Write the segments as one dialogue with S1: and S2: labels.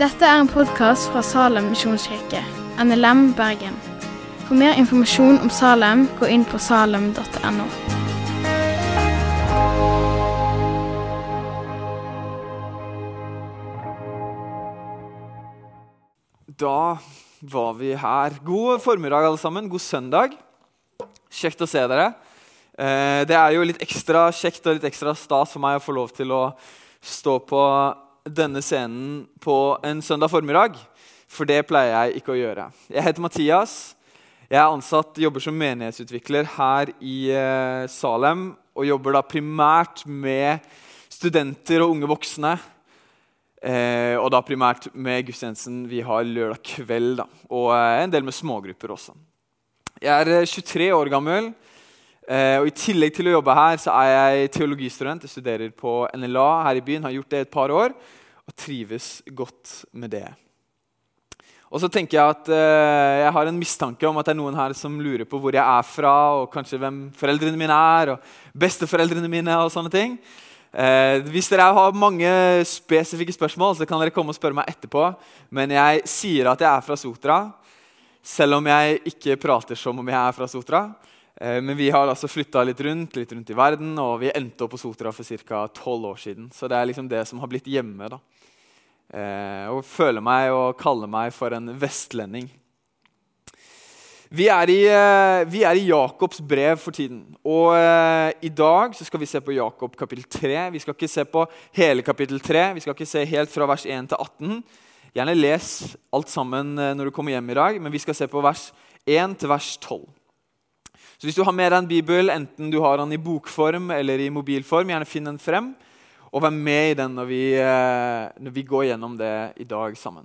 S1: Dette er en podkast fra Salem misjonskirke, NLM Bergen. For mer informasjon om Salem, gå inn på salem.no.
S2: Da var vi her. God formiddag, alle sammen. God søndag. Kjekt å se dere. Eh, Det er jo litt ekstra kjekt og litt ekstra stas for meg å få lov til å stå på denne scenen på en søndag formiddag. For det pleier jeg ikke å gjøre. Jeg heter Mathias. Jeg er ansatt, jobber som menighetsutvikler her i eh, Salem. Og jobber da primært med studenter og unge voksne. Eh, og da primært med gudstjenesten vi har lørdag kveld. da, Og eh, en del med smågrupper også. Jeg er eh, 23 år gammel. Eh, og I tillegg til å jobbe her så er jeg teologistudent. Jeg studerer på NLA her i byen. Har gjort det et par år og trives godt med det. Og så tenker Jeg at eh, jeg har en mistanke om at det er noen her som lurer på hvor jeg er fra, og kanskje hvem foreldrene mine er, og besteforeldrene mine og sånne ting. Eh, hvis dere har mange spesifikke spørsmål, så kan dere komme og spørre meg etterpå. Men jeg sier at jeg er fra Sotra, selv om jeg ikke prater som om jeg er fra Sotra. Eh, men vi har altså flytta litt rundt litt rundt i verden, og vi endte opp på Sotra for ca. 12 år siden. Så det er liksom det som har blitt hjemme. da. Eh, og føler meg og kaller meg for en vestlending. Vi er, i, eh, vi er i Jakobs brev for tiden. Og I dag så skal vi se på Jakob kapittel 3. Vi skal ikke se på hele kapittel 3. Vi skal ikke se helt fra vers 1 til 18. Gjerne les alt sammen når du kommer hjem i dag, men vi skal se på vers 1 til vers 12. Så Hvis du har med deg en bibel, enten du har den i bokform eller i mobilform, gjerne finn den frem, og vær med i den når vi, eh, når vi går gjennom det i dag sammen.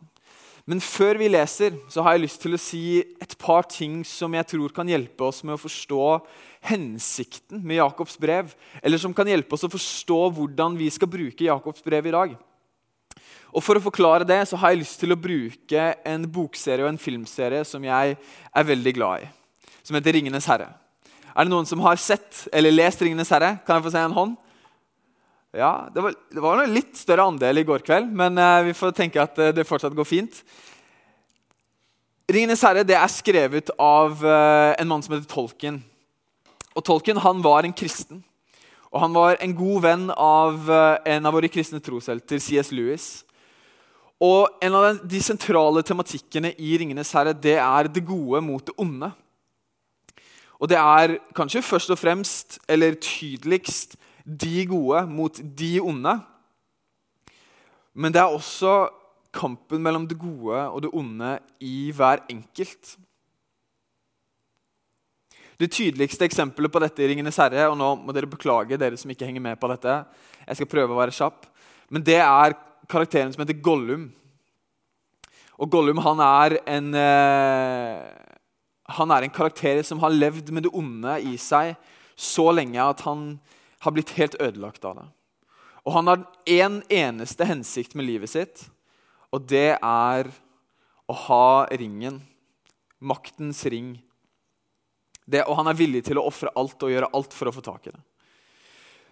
S2: Men før vi leser, så har jeg lyst til å si et par ting som jeg tror kan hjelpe oss med å forstå hensikten med Jakobs brev. Eller som kan hjelpe oss å forstå hvordan vi skal bruke Jakobs brev i dag. Og For å forklare det så har jeg lyst til å bruke en bokserie og en filmserie som jeg er veldig glad i. Som heter 'Ringenes herre'. Er det noen som har sett eller lest 'Ringenes herre'? Kan jeg få se en hånd? Ja, Det var, det var en litt større andel i går kveld, men eh, vi får tenke at eh, det fortsatt går fint. 'Ringenes herre' det er skrevet av eh, en mann som heter Tolkien. Og Tolkien han var en kristen. Og han var en god venn av en av våre kristne troshelter, C.S. Lewis. Og En av de sentrale tematikkene i 'Ringenes herre' det er det gode mot det onde. Og det er kanskje først og fremst, eller tydeligst, de gode mot de onde. Men det er også kampen mellom det gode og det onde i hver enkelt. Det tydeligste eksempelet på dette i 'Ringenes herre' og nå må dere beklage dere som ikke henger med på dette, jeg skal prøve å være kjapp, men det er karakteren som heter Gollum. Og Gollum han er en eh, han er en karakter som har levd med det onde i seg så lenge at han har blitt helt ødelagt av det. Og han har én en eneste hensikt med livet sitt, og det er å ha ringen. Maktens ring. Det, og han er villig til å ofre alt og gjøre alt for å få tak i det.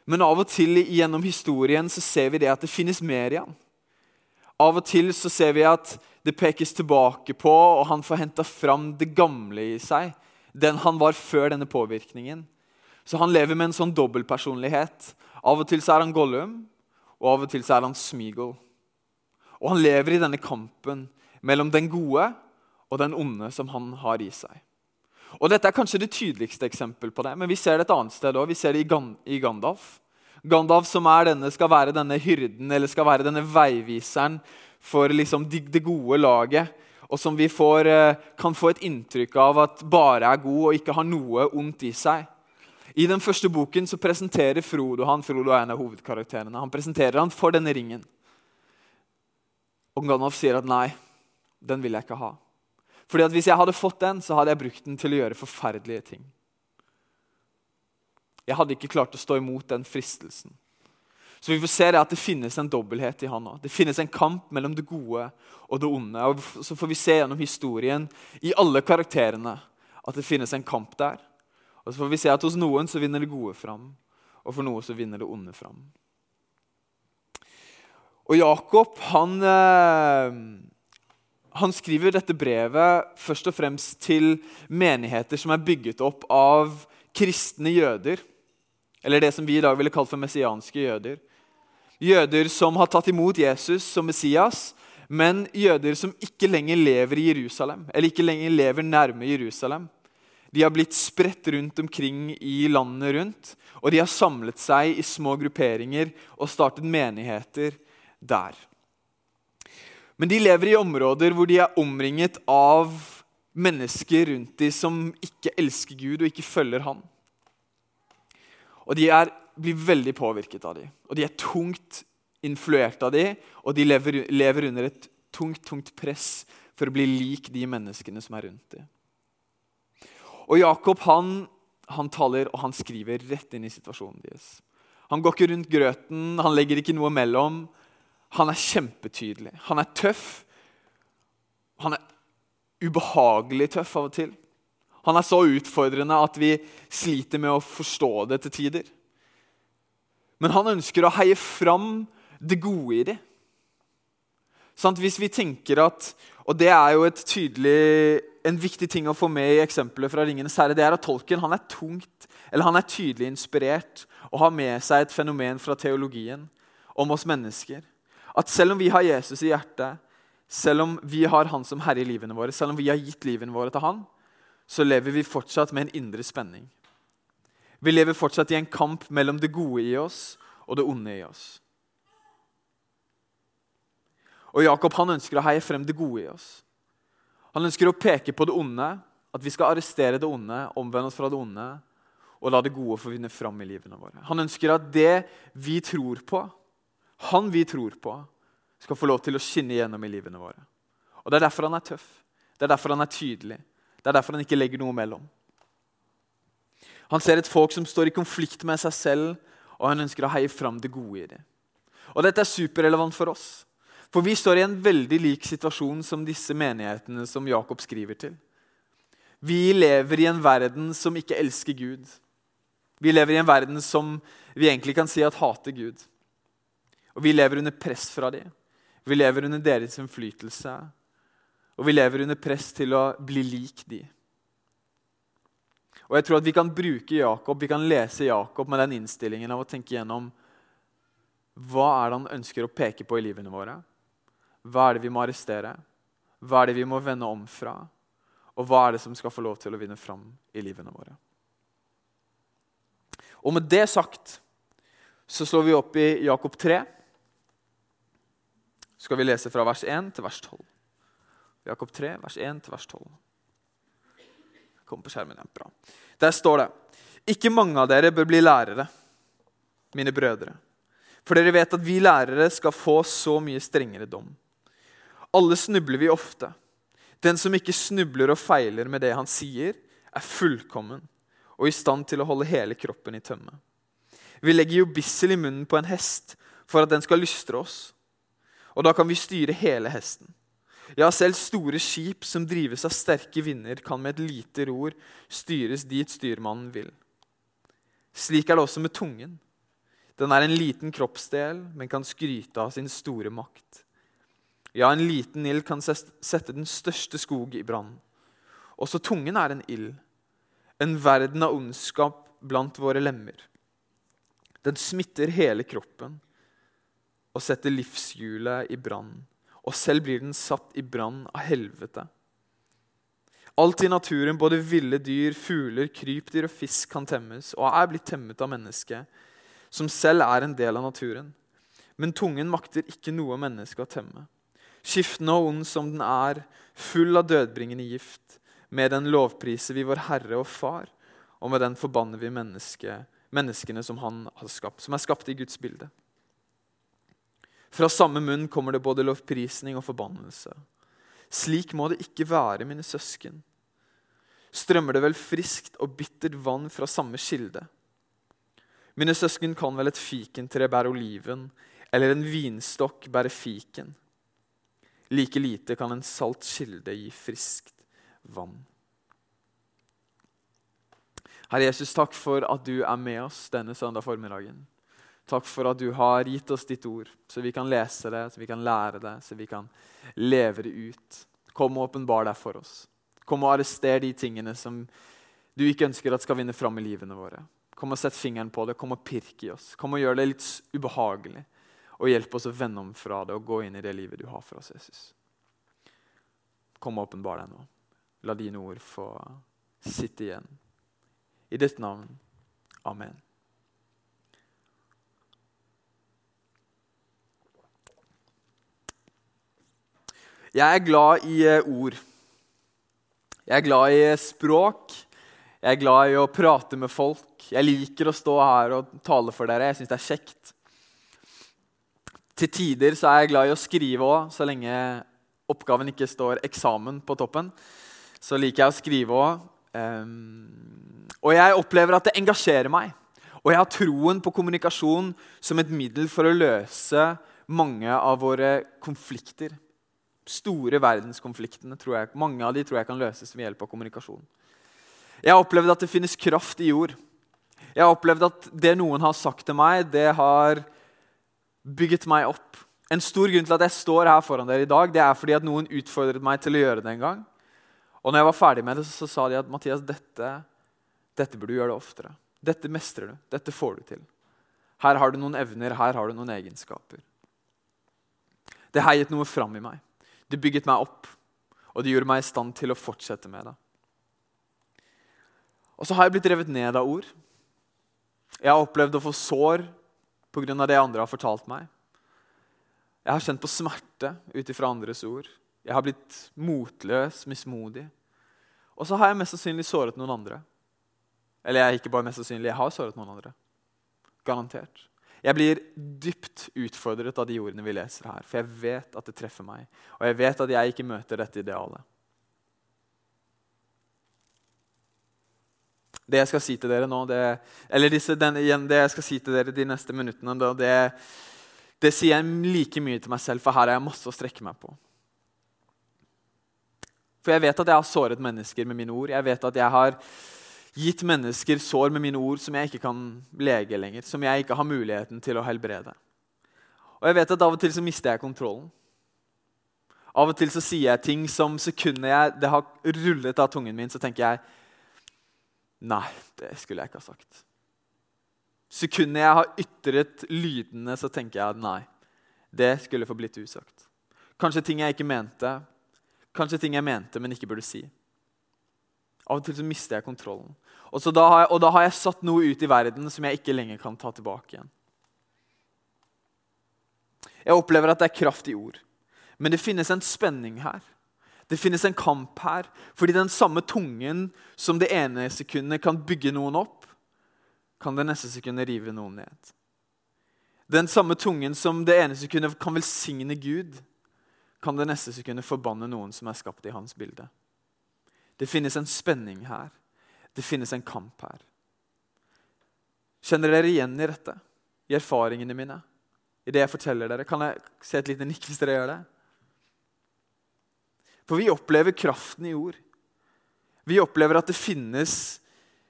S2: Men av og til gjennom historien så ser vi det at det finnes mer i ham. Av og til så ser vi at det pekes tilbake på, og han får henta fram det gamle i seg. Den han var før denne påvirkningen. Så han lever med en sånn dobbeltpersonlighet. Av og til så er han Gollum, og av og til så er han Smeagol. Og han lever i denne kampen mellom den gode og den onde som han har i seg. Og Dette er kanskje det tydeligste eksempelet på det, men vi ser det et annet sted òg. Vi ser det i Gandalf. Gandalf som denne, skal være denne hyrden eller skal være denne veiviseren for liksom det gode laget. Og som vi får, eh, kan få et inntrykk av at bare er god og ikke har noe ondt i seg. I den første boken så presenterer Frodo han, Frodo er en av hovedkarakterene, han presenterer han for denne ringen. Og Gandalf sier at nei, den vil jeg ikke ha. Fordi at Hvis jeg hadde fått den, så hadde jeg brukt den til å gjøre forferdelige ting. Jeg hadde ikke klart å stå imot den fristelsen. Så vi får se det at det finnes en dobbelthet i han òg. Det finnes en kamp mellom det gode og det onde. Og Så får vi se gjennom historien i alle karakterene at det finnes en kamp der. Og så får vi se at hos noen så vinner det gode fram, og for noe så vinner det onde fram. Og Jakob han, eh, han skriver dette brevet først og fremst til menigheter som er bygget opp av kristne jøder. Eller det som vi i dag ville kalt for messianske jøder. Jøder som har tatt imot Jesus som Messias, men jøder som ikke lenger lever i Jerusalem, eller ikke lenger lever nærme Jerusalem. De har blitt spredt rundt omkring i landene rundt, og de har samlet seg i små grupperinger og startet menigheter der. Men de lever i områder hvor de er omringet av mennesker rundt dem som ikke elsker Gud og ikke følger Han. Og de er, blir veldig påvirket av dem, og de er tungt influert av dem, og de lever, lever under et tungt, tungt press for å bli lik de menneskene som er rundt dem. Og Jakob han, han taler og han skriver rett inn i situasjonen deres. Han går ikke rundt grøten, han legger ikke noe mellom. Han er kjempetydelig. Han er tøff. Han er ubehagelig tøff av og til. Han er så utfordrende at vi sliter med å forstå det til tider. Men han ønsker å heie fram det gode i det. Sånn, hvis vi tenker at Og det er jo tydelig, en viktig ting å få med i eksempelet fra 'Ringenes herre', det er at tolken han er tungt, eller han er tydelig inspirert og har med seg et fenomen fra teologien om oss mennesker. At selv om vi har Jesus i hjertet, selv om vi har Han som herre i livene våre, selv om vi har gitt livene våre til Han, så lever vi fortsatt med en indre spenning. Vi lever fortsatt i en kamp mellom det gode i oss og det onde i oss. Og Jakob han ønsker å heie frem det gode i oss. Han ønsker å peke på det onde, at vi skal arrestere det onde, omvende oss fra det onde og la det gode få vinne fram i livene våre. Han ønsker at det vi tror på, han vi tror på, skal få lov til å skinne igjennom i livene våre. Og Det er derfor han er tøff. Det er derfor han er tydelig. Det er derfor han ikke legger noe mellom. Han ser et folk som står i konflikt med seg selv, og han ønsker å heie fram det gode i det. Og Dette er superrelevant for oss. For vi står i en veldig lik situasjon som disse menighetene som Jakob skriver til. Vi lever i en verden som ikke elsker Gud. Vi lever i en verden som vi egentlig kan si at hater Gud. Og vi lever under press fra dem. Vi lever under deres innflytelse. Og vi lever under press til å bli lik dem. Og jeg tror at Vi kan bruke Jakob, vi kan lese Jakob med den innstillingen av å tenke gjennom hva er det han ønsker å peke på i livene våre. Hva er det vi må arrestere? Hva er det vi må vende om fra? Og hva er det som skal få lov til å vinne fram i livene våre? Og med det sagt så slår vi opp i Jakob 3. Så skal vi lese fra vers 1 til vers 12. Jakob 3, vers 1 til vers 12. Kom på skjermen, ja. Bra. Der står det Ikke mange av dere bør bli lærere, mine brødre. For dere vet at vi lærere skal få så mye strengere dom. Alle snubler vi ofte. Den som ikke snubler og feiler med det han sier, er fullkommen og i stand til å holde hele kroppen i tømme. Vi legger jo bissel i munnen på en hest for at den skal lystre oss. Og da kan vi styre hele hesten. Ja, selv store skip som drives av sterke vinder, kan med et lite ror styres dit styrmannen vil. Slik er det også med tungen. Den er en liten kroppsdel, men kan skryte av sin store makt. Ja, en liten ild kan sette den største skog i brann. Også tungen er en ild, en verden av ondskap blant våre lemmer. Den smitter hele kroppen og setter livshjulet i brann. Og selv blir den satt i brann av helvete. Alt i naturen, både ville dyr, fugler, krypdyr og fisk, kan temmes og er blitt temmet av mennesket, som selv er en del av naturen. Men tungen makter ikke noe menneske å temme. Skiftende og ond som den er, full av dødbringende gift. Med den lovpriser vi vår Herre og Far, og med den forbanner vi menneske, menneskene som Han har skapt, som er skapt i Guds bilde. Fra samme munn kommer det både lovprisning og forbannelse. Slik må det ikke være, mine søsken. Strømmer det vel friskt og bittert vann fra samme kilde? Mine søsken, kan vel et fikentre bære oliven, eller en vinstokk bære fiken? Like lite kan en salt kilde gi friskt vann. Herre Jesus, takk for at du er med oss denne søndag formiddagen. Takk for at du har gitt oss ditt ord, så vi kan lese det, så vi kan lære det, så vi kan leve det ut. Kom og åpenbar deg for oss. Kom og arrester de tingene som du ikke ønsker at skal vinne fram i livene våre. Kom og Sett fingeren på det, kom og pirk i oss. Kom og Gjør det litt ubehagelig. Og hjelp oss å vende om fra det og gå inn i det livet du har for oss, Jesus. Kom og åpenbar deg nå. La dine ord få sitte igjen. I ditt navn. Amen. Jeg er glad i eh, ord. Jeg er glad i språk. Jeg er glad i å prate med folk. Jeg liker å stå her og tale for dere. Jeg syns det er kjekt. Til tider så er jeg glad i å skrive òg, så lenge oppgaven ikke står 'eksamen' på toppen. Så liker jeg å skrive òg. Um, og jeg opplever at det engasjerer meg. Og jeg har troen på kommunikasjon som et middel for å løse mange av våre konflikter store verdenskonfliktene. tror jeg, Mange av de tror jeg kan løses ved hjelp av kommunikasjon. Jeg har opplevd at det finnes kraft i jord. Jeg har opplevd at det noen har sagt til meg, det har bygget meg opp. En stor grunn til at jeg står her foran dere i dag, det er fordi at noen utfordret meg til å gjøre det en gang. Og når jeg var ferdig med det, så, sa de at Mathias, dette, dette burde du gjøre det oftere. Dette mestrer du. Dette får du til. Her har du noen evner, her har du noen egenskaper. Det heiet noe fram i meg. Det bygget meg opp, og det gjorde meg i stand til å fortsette med det. Og så har jeg blitt revet ned av ord. Jeg har opplevd å få sår pga. det andre har fortalt meg. Jeg har kjent på smerte ut ifra andres ord. Jeg har blitt motløs, mismodig. Og så har jeg mest sannsynlig såret noen andre. Eller jeg er ikke bare mest sannsynlig, jeg har såret noen andre. Garantert. Jeg blir dypt utfordret av de ordene vi leser her, for jeg vet at det treffer meg. Og jeg vet at jeg ikke møter dette idealet. Det jeg skal si til dere nå, det, eller disse, den, igjen, det jeg skal si til dere de neste minuttene, det, det sier jeg like mye til meg selv, for her har jeg masse å strekke meg på. For jeg vet at jeg har såret mennesker med mine ord. Jeg vet at jeg har gitt mennesker sår med mine ord som jeg ikke kan lege lenger, som jeg ikke har muligheten til å helbrede. Og jeg vet at Av og til så mister jeg kontrollen. Av og til så sier jeg ting som sekundet jeg, det har rullet av tungen min, så tenker jeg Nei, det skulle jeg ikke ha sagt. Sekundet jeg har ytret lydene, så tenker jeg nei, det skulle få blitt usagt. Kanskje ting jeg ikke mente, kanskje ting jeg mente, men ikke burde si. Av og til så mister jeg kontrollen. Og, da jeg, og da har jeg satt noe ut i verden som jeg ikke lenger kan ta tilbake igjen. Jeg opplever at det er kraft i ord. Men det finnes en spenning her. Det finnes en kamp her. Fordi den samme tungen som det ene sekundet kan bygge noen opp, kan det neste sekundet rive noen ned. Den samme tungen som det ene sekundet kan velsigne Gud, kan det neste sekundet forbanne noen som er skapt i hans bilde. Det finnes en spenning her. Det finnes en kamp her. Kjenner dere igjen i dette? I erfaringene mine? I det jeg forteller dere? Kan jeg se et lite nikk hvis dere gjør det? For vi opplever kraften i ord. Vi opplever at det finnes,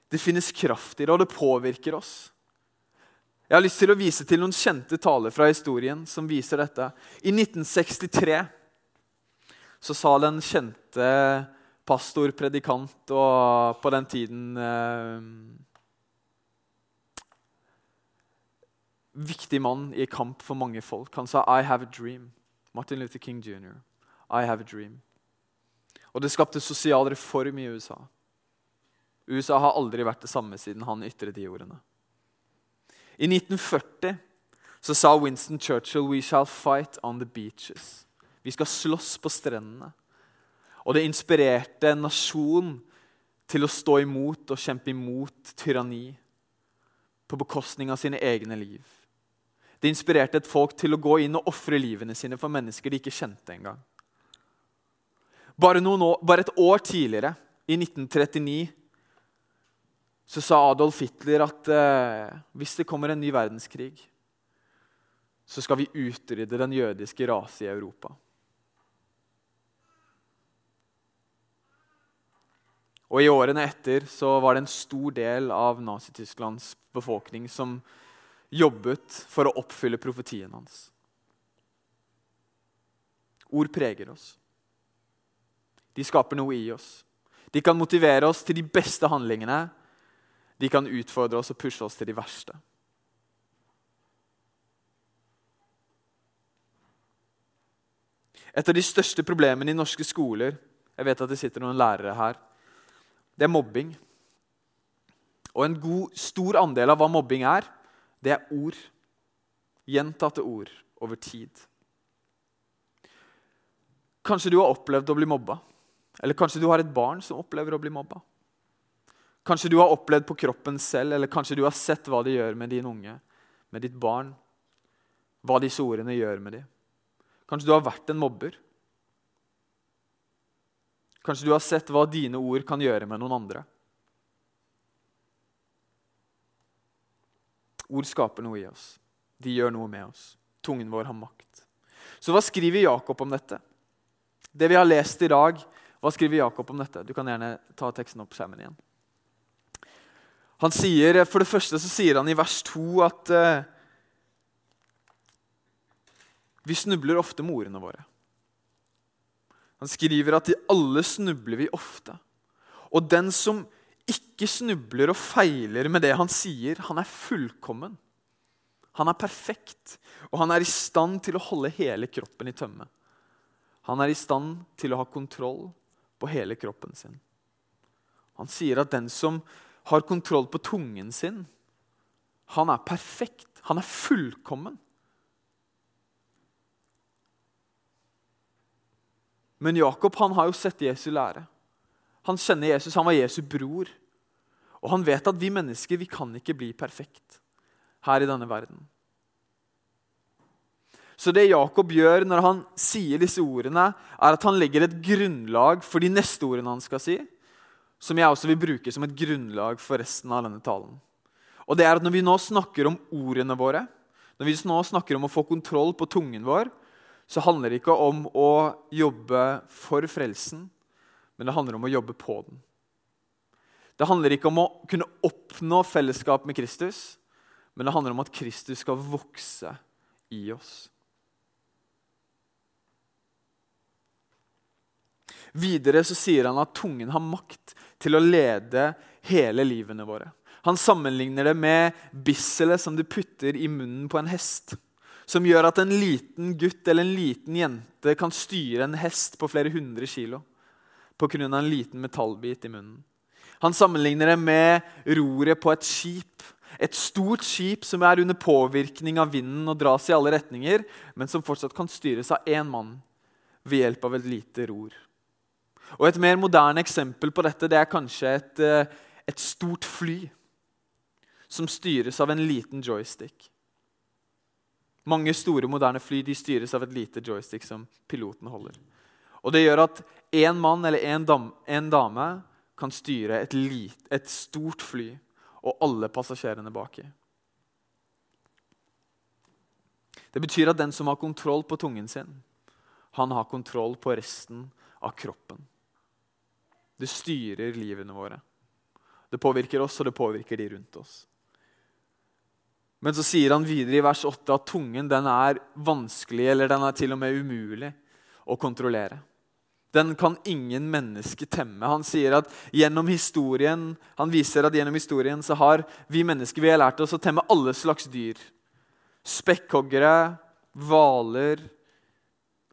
S2: det finnes kraft i det, og det påvirker oss. Jeg har lyst til å vise til noen kjente taler fra historien som viser dette. I 1963 så sa den kjente pastor, predikant og på den tiden eh, Viktig mann i kamp for mange folk. Han sa 'I have a dream'. Martin Luther King jr. I have a dream. Og det skapte sosial reform i USA. USA har aldri vært det samme siden han ytret de ordene. I 1940 så sa Winston Churchill 'We shall fight on the beaches'. Vi skal slåss på strendene. Og det inspirerte en nasjon til å stå imot og kjempe imot tyranni på bekostning av sine egne liv. Det inspirerte et folk til å gå inn og ofre livene sine for mennesker de ikke kjente engang. Bare, år, bare et år tidligere, i 1939, så sa Adolf Hitler at eh, hvis det kommer en ny verdenskrig, så skal vi utrydde den jødiske rase i Europa. Og I årene etter så var det en stor del av Nazi-Tysklands befolkning som jobbet for å oppfylle profetien hans. Ord preger oss. De skaper noe i oss. De kan motivere oss til de beste handlingene. De kan utfordre oss og pushe oss til de verste. Et av de største problemene i norske skoler jeg vet at det sitter noen lærere her, det er mobbing. Og en god, stor andel av hva mobbing er, det er ord. Gjentatte ord over tid. Kanskje du har opplevd å bli mobba. Eller kanskje du har et barn som opplever å bli mobba. Kanskje du har opplevd på kroppen selv, eller kanskje du har sett hva de gjør med din unge, med ditt barn. Hva disse ordene gjør med dem. Kanskje du har vært en mobber. Kanskje du har sett hva dine ord kan gjøre med noen andre. Ord skaper noe i oss. De gjør noe med oss. Tungen vår har makt. Så hva skriver Jakob om dette? Det vi har lest i dag, hva skriver Jakob om dette? Du kan gjerne ta teksten opp skjermen igjen. Han sier, For det første så sier han i vers 2 at uh, vi snubler ofte med ordene våre. Han skriver at i alle snubler vi ofte. Og den som ikke snubler og feiler med det han sier, han er fullkommen. Han er perfekt, og han er i stand til å holde hele kroppen i tømme. Han er i stand til å ha kontroll på hele kroppen sin. Han sier at den som har kontroll på tungen sin, han er perfekt. Han er fullkommen. Men Jakob han har jo sett Jesu lære. Han kjenner Jesus, han var Jesu bror. Og han vet at vi mennesker vi kan ikke bli perfekt her i denne verden. Så det Jakob gjør når han sier disse ordene, er at han legger et grunnlag for de neste ordene han skal si, som jeg også vil bruke som et grunnlag for resten av denne talen. Og det er at Når vi nå snakker om ordene våre, når vi nå snakker om å få kontroll på tungen vår, så handler det ikke om å jobbe for frelsen, men det handler om å jobbe på den. Det handler ikke om å kunne oppnå fellesskap med Kristus, men det handler om at Kristus skal vokse i oss. Videre så sier han at tungen har makt til å lede hele livene våre. Han sammenligner det med bisselet som du putter i munnen på en hest. Som gjør at en liten gutt eller en liten jente kan styre en hest på flere hundre kilo pga. en liten metallbit i munnen. Han sammenligner det med roret på et skip. Et stort skip som er under påvirkning av vinden og dras i alle retninger, men som fortsatt kan styres av én mann ved hjelp av et lite ror. Og Et mer moderne eksempel på dette det er kanskje et, eh, et stort fly som styres av en liten joystick. Mange store, moderne fly de styres av et lite joystick som piloten holder. Og Det gjør at én mann eller én dame, kan styre et, lit, et stort fly og alle passasjerene baki. Det betyr at den som har kontroll på tungen sin, han har kontroll på resten av kroppen. Det styrer livene våre. Det påvirker oss, og det påvirker de rundt oss. Men så sier han videre i vers 8 at tungen den er vanskelig, eller den er til og med umulig å kontrollere. Den kan ingen menneske temme. Han sier at gjennom historien, han viser at gjennom historien så har vi mennesker vi har lært oss å temme alle slags dyr. Spekkhoggere, hvaler,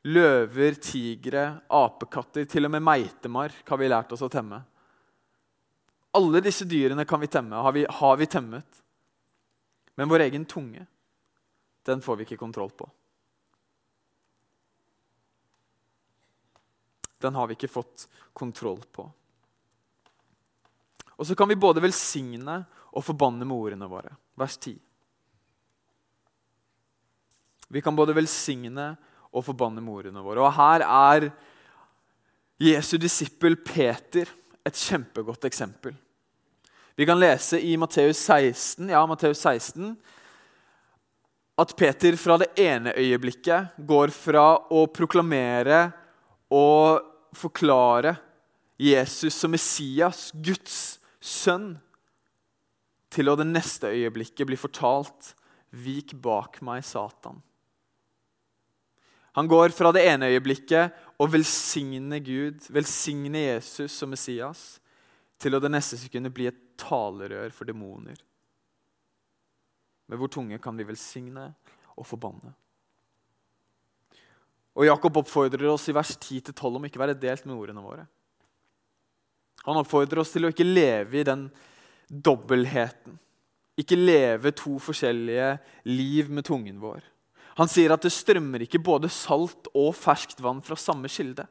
S2: Løver, tigre, apekatter, til og med meitemark har vi lært oss å temme. Alle disse dyrene kan vi temme, har vi, har vi temmet. Men vår egen tunge, den får vi ikke kontroll på. Den har vi ikke fått kontroll på. Og så kan vi både velsigne og forbanne med ordene våre. Vers 10. Vi kan både velsigne og forbanne med ordene våre. Og Her er Jesu disippel Peter et kjempegodt eksempel. Vi kan lese i Matteus 16, ja, Matteus 16 at Peter fra det ene øyeblikket går fra å proklamere og forklare Jesus som Messias, Guds sønn, til å det neste øyeblikket bli fortalt Vik bak meg, Satan. Han går fra det ene øyeblikket å velsigne Gud, velsigne Jesus som Messias, til å det neste sekundet bli et talerør for demoner. Med hvor tunge kan vi velsigne og forbanne? Og Jakob oppfordrer oss i vers 10-12 om ikke å være delt med ordene våre. Han oppfordrer oss til å ikke leve i den dobbeltheten. Ikke leve to forskjellige liv med tungen vår. Han sier at det strømmer ikke både salt og ferskt vann fra samme kilde.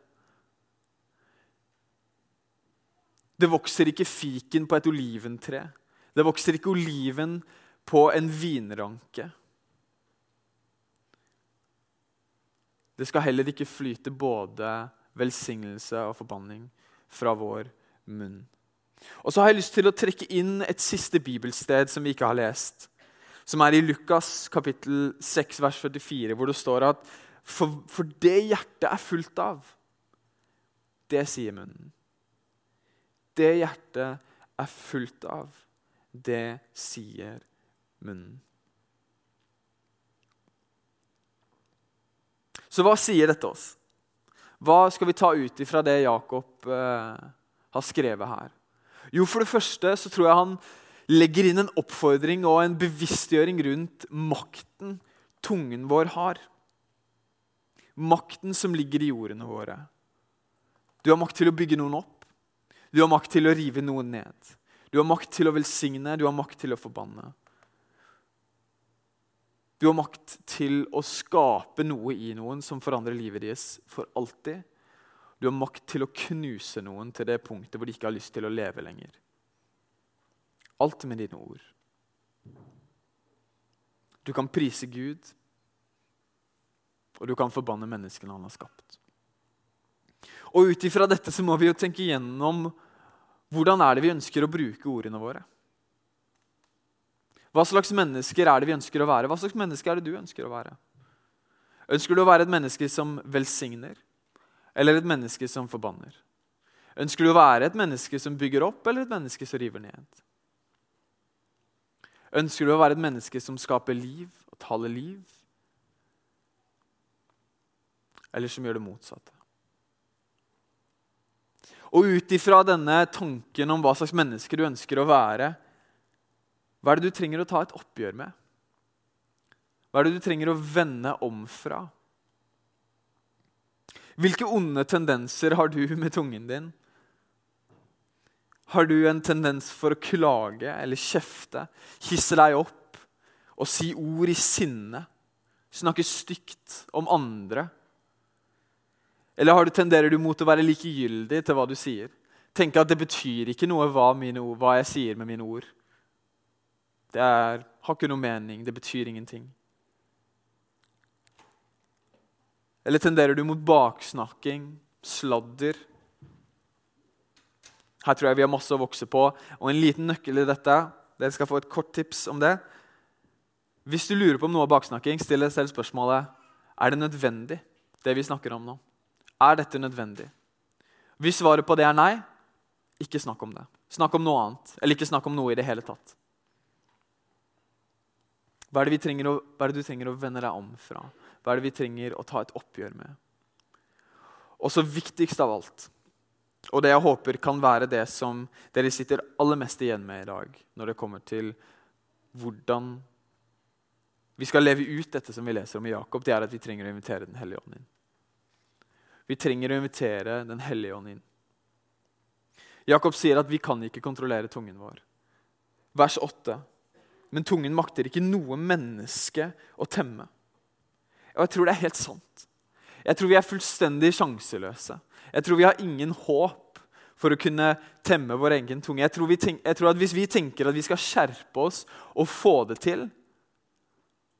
S2: Det vokser ikke fiken på et oliventre. Det vokser ikke oliven på en vinranke. Det skal heller ikke flyte både velsignelse og forbanning fra vår munn. Og så har jeg lyst til å trekke inn et siste bibelsted som vi ikke har lest. Som er i Lukas kapittel 6, vers 44, hvor det står at for, for det hjertet er fullt av, det sier munnen. Det hjertet er fullt av, det sier munnen. Så hva sier dette oss? Hva skal vi ta ut ifra det Jakob eh, har skrevet her? Jo, For det første så tror jeg han legger inn en oppfordring og en bevisstgjøring rundt makten tungen vår har. Makten som ligger i ordene våre. Du har makt til å bygge noen opp. Du har makt til å rive noen ned. Du har makt til å velsigne, du har makt til å forbanne. Du har makt til å skape noe i noen som forandrer livet deres for alltid. Du har makt til å knuse noen til det punktet hvor de ikke har lyst til å leve lenger. Alt med dine ord. Du kan prise Gud, og du kan forbanne menneskene han har skapt. Og Ut ifra dette så må vi jo tenke gjennom hvordan er det vi ønsker å bruke ordene våre. Hva slags mennesker er det vi ønsker å være? Hva slags menneske er det du ønsker å være? Ønsker du å være et menneske som velsigner, eller et menneske som forbanner? Ønsker du å være et menneske som bygger opp, eller et menneske som river ned? Ønsker du å være et menneske som skaper liv og taler liv, eller som gjør det motsatte? Og ut ifra denne tanken om hva slags menneske du ønsker å være, hva er det du trenger å ta et oppgjør med? Hva er det du trenger å vende om fra? Hvilke onde tendenser har du med tungen din? Har du en tendens for å klage eller kjefte, hisse deg opp og si ord i sinne? Snakke stygt om andre? Eller du, tenderer du mot å være likegyldig til hva du sier? Tenke at det betyr ikke noe hva, ord, hva jeg sier med mine ord. Det er, har ikke noe mening. Det betyr ingenting. Eller tenderer du mot baksnakking, sladder? Her tror jeg vi har masse å vokse på. Og en liten nøkkel i dette Dere skal få et kort tips om det. Hvis du lurer på om noe er baksnakking, still deg selv spørsmålet er det nødvendig, det vi snakker om nå. Er dette nødvendig? Hvis svaret på det er nei, ikke snakk om det. Snakk om noe annet. Eller ikke snakk om noe i det hele tatt. Hva er, det å, hva er det du trenger å vende deg om fra? Hva er det vi trenger å ta et oppgjør med? Og så viktigst av alt, og det jeg håper kan være det som dere sitter aller mest igjen med i dag, når det kommer til hvordan vi skal leve ut dette som vi leser om i Jakob, det er at vi trenger å invitere Den hellige ånd inn. Vi trenger å invitere Den hellige ånd inn. Jakob sier at vi kan ikke kontrollere tungen vår. Vers 8 men tungen makter ikke noe menneske å temme. Og jeg tror det er helt sant. Jeg tror vi er fullstendig sjanseløse. Jeg tror vi har ingen håp for å kunne temme vår egen tunge. Jeg tror, tenk, jeg tror, at Hvis vi tenker at vi skal skjerpe oss og få det til,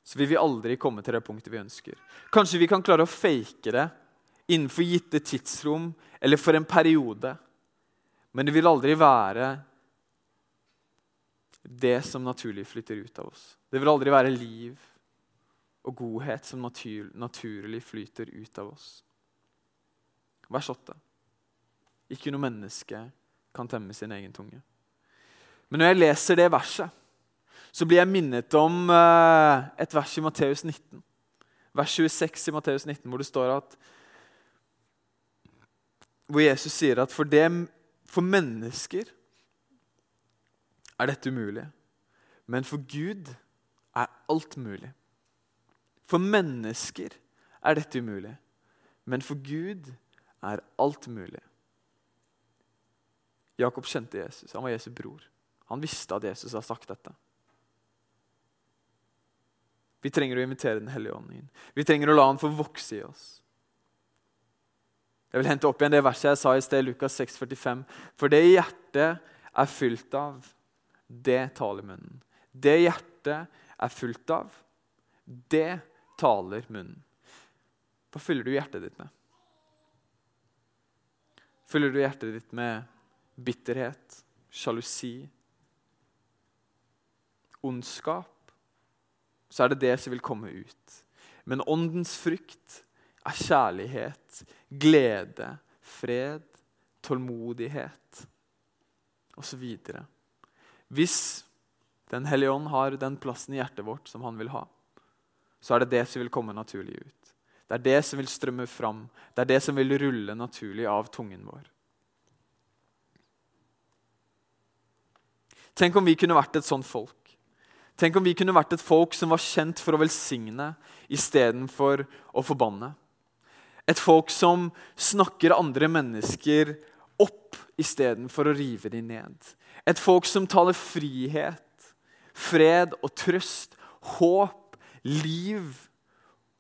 S2: så vil vi aldri komme til det punktet vi ønsker. Kanskje vi kan klare å fake det innenfor gitte tidsrom eller for en periode. Men det vil aldri være det som naturlig flytter ut av oss. Det vil aldri være liv og godhet som natur, naturlig flyter ut av oss. Vers 8. Ikke noe menneske kan temme sin egen tunge. Men når jeg leser det verset, så blir jeg minnet om eh, et vers i Matteus 19. Vers 26 i Matteus 19, hvor det står at Hvor Jesus sier at for, dem, for mennesker er dette umulig, men for Gud er alt mulig. For mennesker er dette umulig, men for Gud er alt mulig. Jakob kjente Jesus. Han var Jesu bror. Han visste at Jesus hadde sagt dette. Vi trenger å invitere Den hellige ånd inn. Vi trenger å la han få vokse i oss. Jeg vil hente opp igjen det verset jeg sa i sted, Lukas 6, 45. For det hjertet er fylt av, det taler munnen. Det hjertet er fullt av, det taler munnen. Hva fyller du hjertet ditt med? Fyller du hjertet ditt med bitterhet, sjalusi, ondskap? så er det det som vil komme ut. Men åndens frukt er kjærlighet, glede, fred, tålmodighet osv. Hvis Den hellige ånd har den plassen i hjertet vårt som han vil ha, så er det det som vil komme naturlig ut. Det er det som vil strømme fram. Det er det som vil rulle naturlig av tungen vår. Tenk om vi kunne vært et sånt folk Tenk om vi kunne vært et folk som var kjent for å velsigne istedenfor å forbanne. Et folk som snakker andre mennesker opp istedenfor å rive dem ned. Et folk som taler frihet, fred og trøst, håp, liv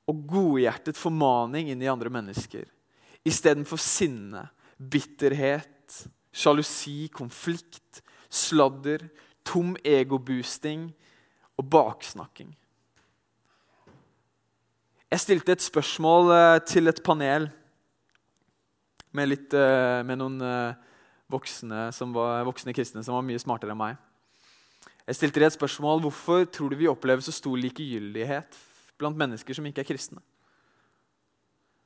S2: og godhjertet formaning inn i andre mennesker. Istedenfor sinne, bitterhet, sjalusi, konflikt, sladder, tom egoboosting og baksnakking. Jeg stilte et spørsmål eh, til et panel med, litt, eh, med noen eh, voksne, var, voksne, kristne som var mye smartere enn meg. Jeg stilte dem et spørsmål hvorfor tror du vi opplever så stor likegyldighet blant mennesker som ikke er kristne.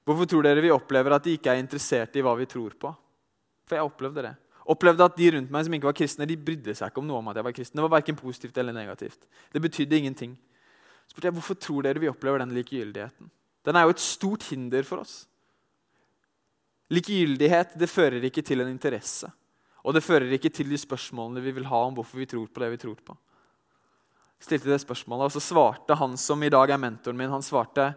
S2: Hvorfor tror dere vi opplever at de ikke er interessert i hva vi tror på? For jeg opplevde det opplevde at de rundt meg som ikke var kristne, de brydde seg ikke om noe om at jeg var kristen. Det var verken positivt eller negativt. Det betydde ingenting. Spurte jeg, Hvorfor tror dere vi opplever den likegyldigheten? Den er jo et stort hinder for oss. Likegyldighet det fører ikke til en interesse. Og det fører ikke til de spørsmålene vi vil ha om hvorfor vi tror på det vi tror på. Jeg stilte det spørsmålet, og så svarte han som i dag er mentoren min, han svarte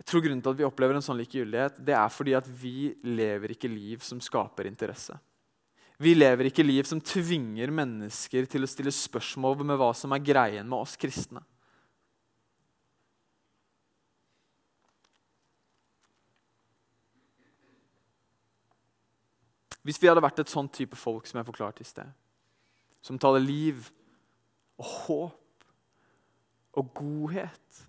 S2: jeg tror Grunnen til at vi opplever en sånn likegyldighet, det er fordi at vi lever ikke liv som skaper interesse. Vi lever ikke liv som tvinger mennesker til å stille spørsmål med hva som er greien med oss kristne. Hvis vi hadde vært et sånn type folk som jeg forklarte i sted, som taler liv og håp og godhet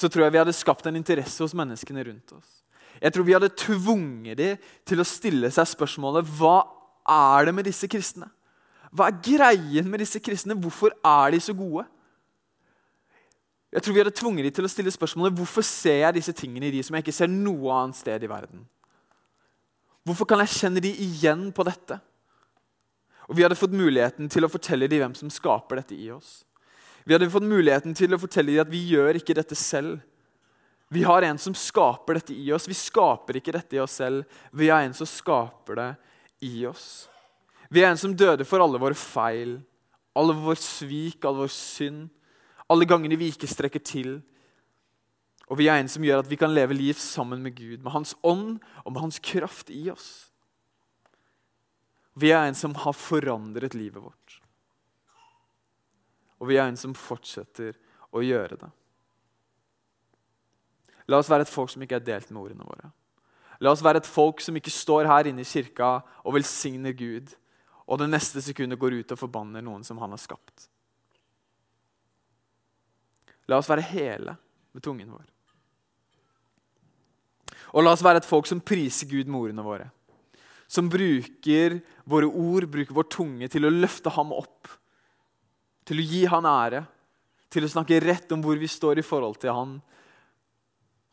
S2: så tror jeg vi hadde skapt en interesse hos menneskene rundt oss. Jeg tror vi hadde tvunget dem til å stille seg spørsmålet hva er det med disse kristne? Hva er greien med disse kristne? Hvorfor er de så gode? Jeg tror vi hadde tvunget dem til å stille spørsmålet hvorfor ser jeg disse tingene i de som jeg ikke ser noe annet sted i verden. Hvorfor kan jeg kjenne de igjen på dette? Og Vi hadde fått muligheten til å fortelle dem hvem som skaper dette i oss. Vi hadde fått muligheten til å fortelle dem at vi gjør ikke dette selv. Vi har en som skaper dette i oss. Vi skaper ikke dette i oss selv. Vi har en som skaper det i. Vi er en som døde for alle våre feil, alle vår svik, all vår synd, alle gangene vi ikke strekker til. Og vi er en som gjør at vi kan leve liv sammen med Gud, med Hans ånd og med Hans kraft i oss. Vi er en som har forandret livet vårt. Og vi er en som fortsetter å gjøre det. La oss være et folk som ikke er delt med ordene våre. La oss være et folk som ikke står her inne i kirka og velsigner Gud, og det neste sekundet går ut og forbanner noen som han har skapt. La oss være hele med tungen vår. Og la oss være et folk som priser Gud med ordene våre. Som bruker våre ord, bruker vår tunge til å løfte ham opp til å gi han ære, til å snakke rett om hvor vi står i forhold til han,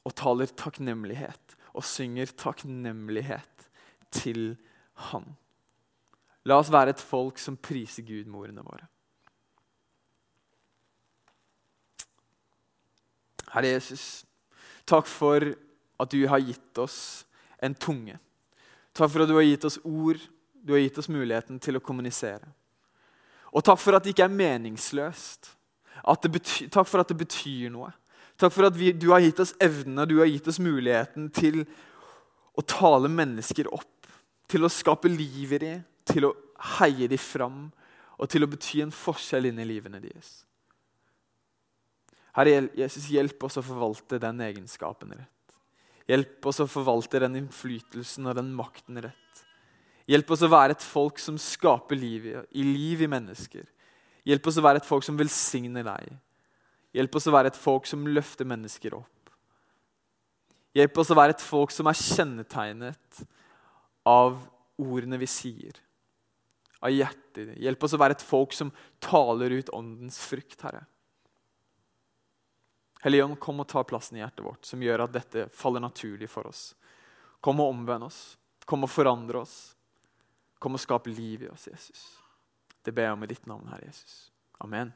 S2: og taler takknemlighet og synger takknemlighet til Han. La oss være et folk som priser Gud med våre. Herre Jesus, takk for at du har gitt oss en tunge. Takk for at du har gitt oss ord, du har gitt oss muligheten til å kommunisere. Og takk for at det ikke er meningsløst. takk for at det betyr noe. Takk for at vi, du har gitt oss evnene, du har gitt oss muligheten til å tale mennesker opp. Til å skape liv i dem, til å heie dem fram og til å bety en forskjell inn i livene deres. Herre Jesus, hjelp oss å forvalte den egenskapen rett. Hjelp oss å forvalte den innflytelsen og den makten rett. Hjelp oss å være et folk som skaper liv i, i liv i mennesker. Hjelp oss å være et folk som velsigner deg. Hjelp oss å være et folk som løfter mennesker opp. Hjelp oss å være et folk som er kjennetegnet av ordene vi sier av hjertet. Hjelp oss å være et folk som taler ut åndens frykt, Herre. Helligånd, kom og ta plassen i hjertet vårt, som gjør at dette faller naturlig for oss. Kom og omvend oss. Kom og forandre oss. Kom og skap liv i oss, Jesus. Det ber jeg om i ditt navn, Herre Jesus. Amen.